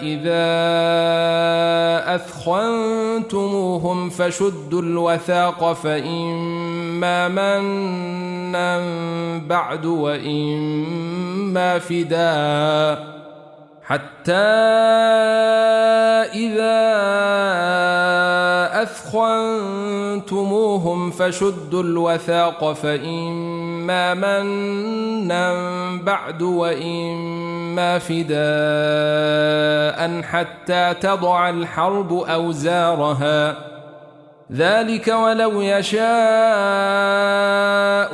إذا أثخنتموهم فشدوا الوثاق فإما منا بعد وإما فداء حتى إذا أثخنتموهم فشدوا الوثاق فإما منا بعد وإما فداء حتى تضع الحرب أوزارها. ذلك ولو يشاء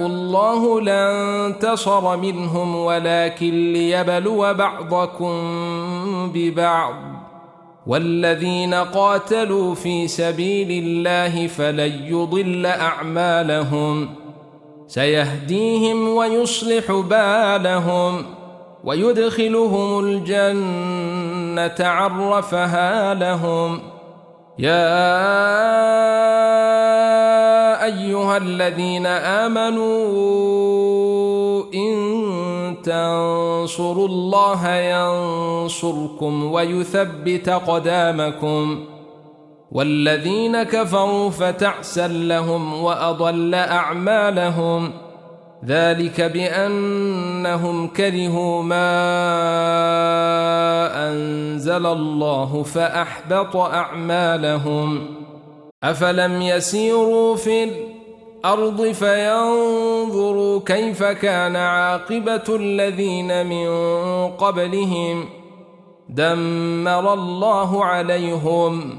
الله لانتصر منهم ولكن ليبلو بعضكم ببعض. والذين قاتلوا في سبيل الله فلن يضل أعمالهم. سيهديهم ويصلح بالهم ويدخلهم الجنة عرفها لهم. يا أيها الذين آمنوا إن تنصروا الله ينصركم ويثبت قدامكم والذين كفروا فتعسا لهم وأضل أعمالهم ذلك بأنهم كرهوا ما أنزل الله فأحبط أعمالهم أفلم يسيروا في الأرض فينظروا كيف كان عاقبة الذين من قبلهم دمر الله عليهم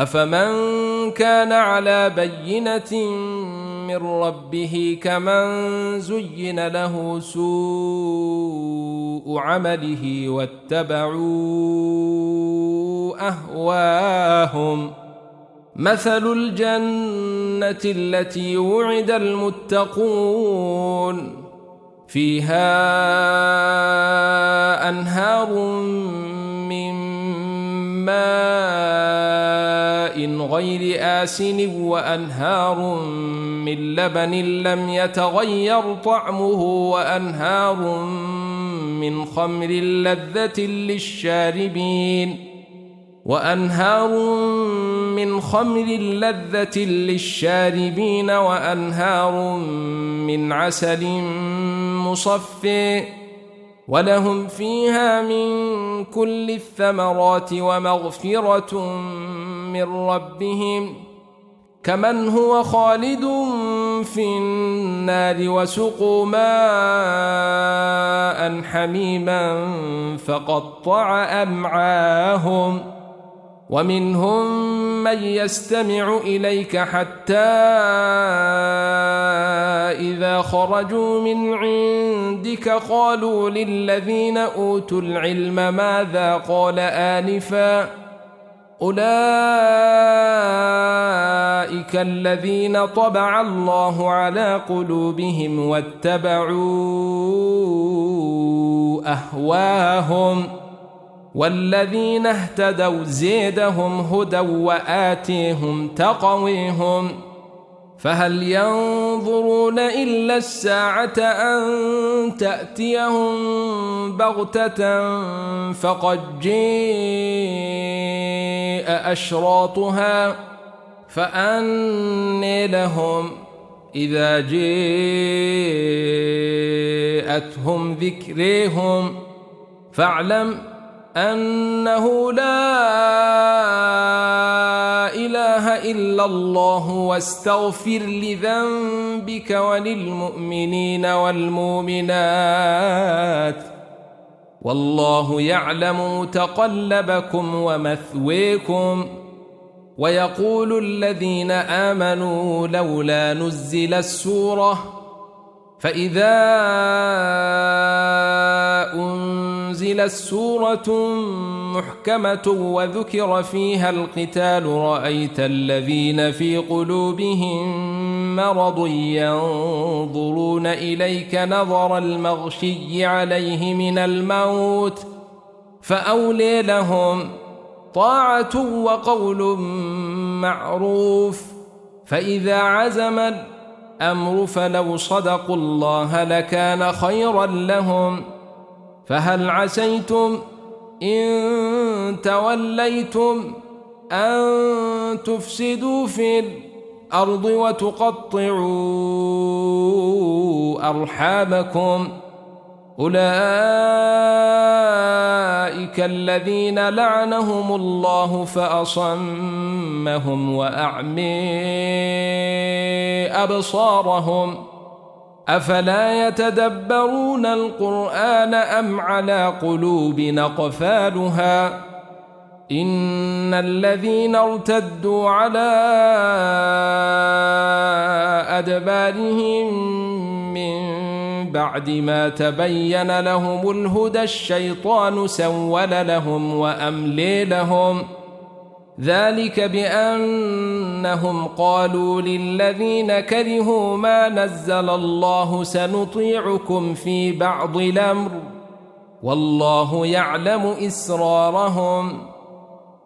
أفمن كان على بينة من ربه كمن زين له سوء عمله واتبعوا أهواهم. مثل الجنة التي وعد المتقون. فيها أنهار من ماء غير آسن وأنهار من لبن لم يتغير طعمه وأنهار من خمر لذة للشاربين وأنهار من خمر لذة للشاربين وأنهار من عسل مصفٍ ولهم فيها من كل الثمرات ومغفرة من ربهم كمن هو خالد في النار وسقوا ماء حميما فقطع أمعاهم ومنهم من يستمع إليك حتى إذا خرجوا من عندك قالوا للذين أوتوا العلم ماذا قال آنفا أولئك الذين طبع الله على قلوبهم واتبعوا أهواهم والذين اهتدوا زيدهم هدى وآتيهم تقويهم فهل ينظرون إلا الساعة أن تأتيهم بغتة فقد جاء أشراطها فأني لهم إذا جاءتهم ذكريهم فاعلم أنه لا إله إلا الله واستغفر لذنبك وللمؤمنين والمؤمنات والله يعلم متقلبكم ومثويكم ويقول الذين آمنوا لولا نزل السورة فإذا أنزلت سورة محكمة وذكر فيها القتال رأيت الذين في قلوبهم مرض ينظرون إليك نظر المغشي عليه من الموت فأولي لهم طاعة وقول معروف فإذا عزم الأمر فلو صدقوا الله لكان خيرا لهم فهل عسيتم إن توليتم أن تفسدوا في الأرض وتقطعوا أرحامكم. أولئك الذين لعنهم الله فأصمهم وأعمي أبصارهم. أفلا يتدبرون القرآن أم على قلوب نقفالها إن الذين ارتدوا على أدبارهم من بعد ما تبين لهم الهدى الشيطان سول لهم وأملي لهم ۖ. ذلك بأنهم قالوا للذين كرهوا ما نزل الله سنطيعكم في بعض الأمر. والله يعلم إسرارهم.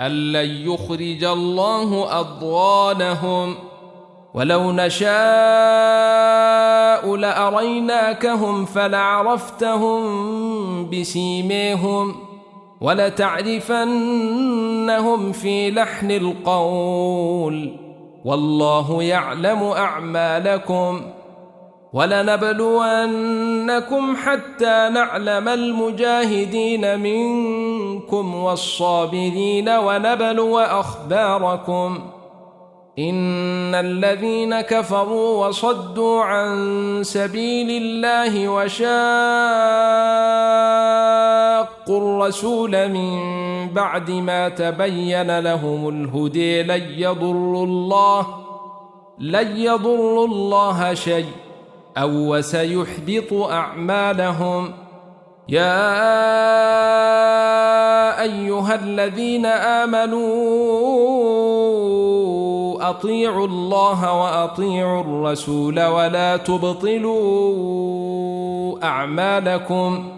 أن لن يخرج الله أضغانهم ولو نشاء لأريناكهم فلعرفتهم بسيميهم ولتعرفنهم في لحن القول والله يعلم أعمالكم ولنبلونكم حتى نعلم المجاهدين منكم والصابرين ونبلو أخباركم. إن الذين كفروا وصدوا عن سبيل الله وشاقوا الرسول من بعد ما تبين لهم الهدي لن يضروا الله لن يضروا الله شيء أو وسيحبط أعمالهم. يا أيها الذين آمنوا أطيعوا الله وأطيعوا الرسول ولا تبطلوا أعمالكم.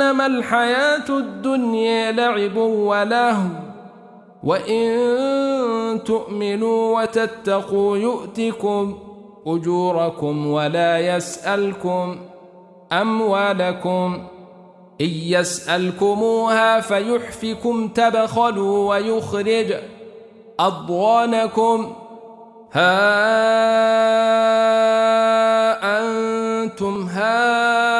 إنما الحياة الدنيا لعب ولهو. وإن تؤمنوا وتتقوا يؤتكم أجوركم ولا يسألكم أموالكم. إن يسألكموها فيحفكم تبخلوا ويخرج أضوانكم ها أنتم هؤلاء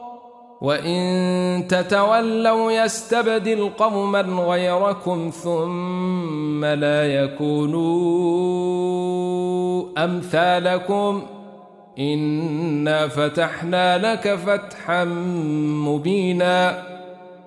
وإن تتولوا يستبدل قوما غيركم ثم لا يكونوا أمثالكم إنا فتحنا لك فتحا مبينا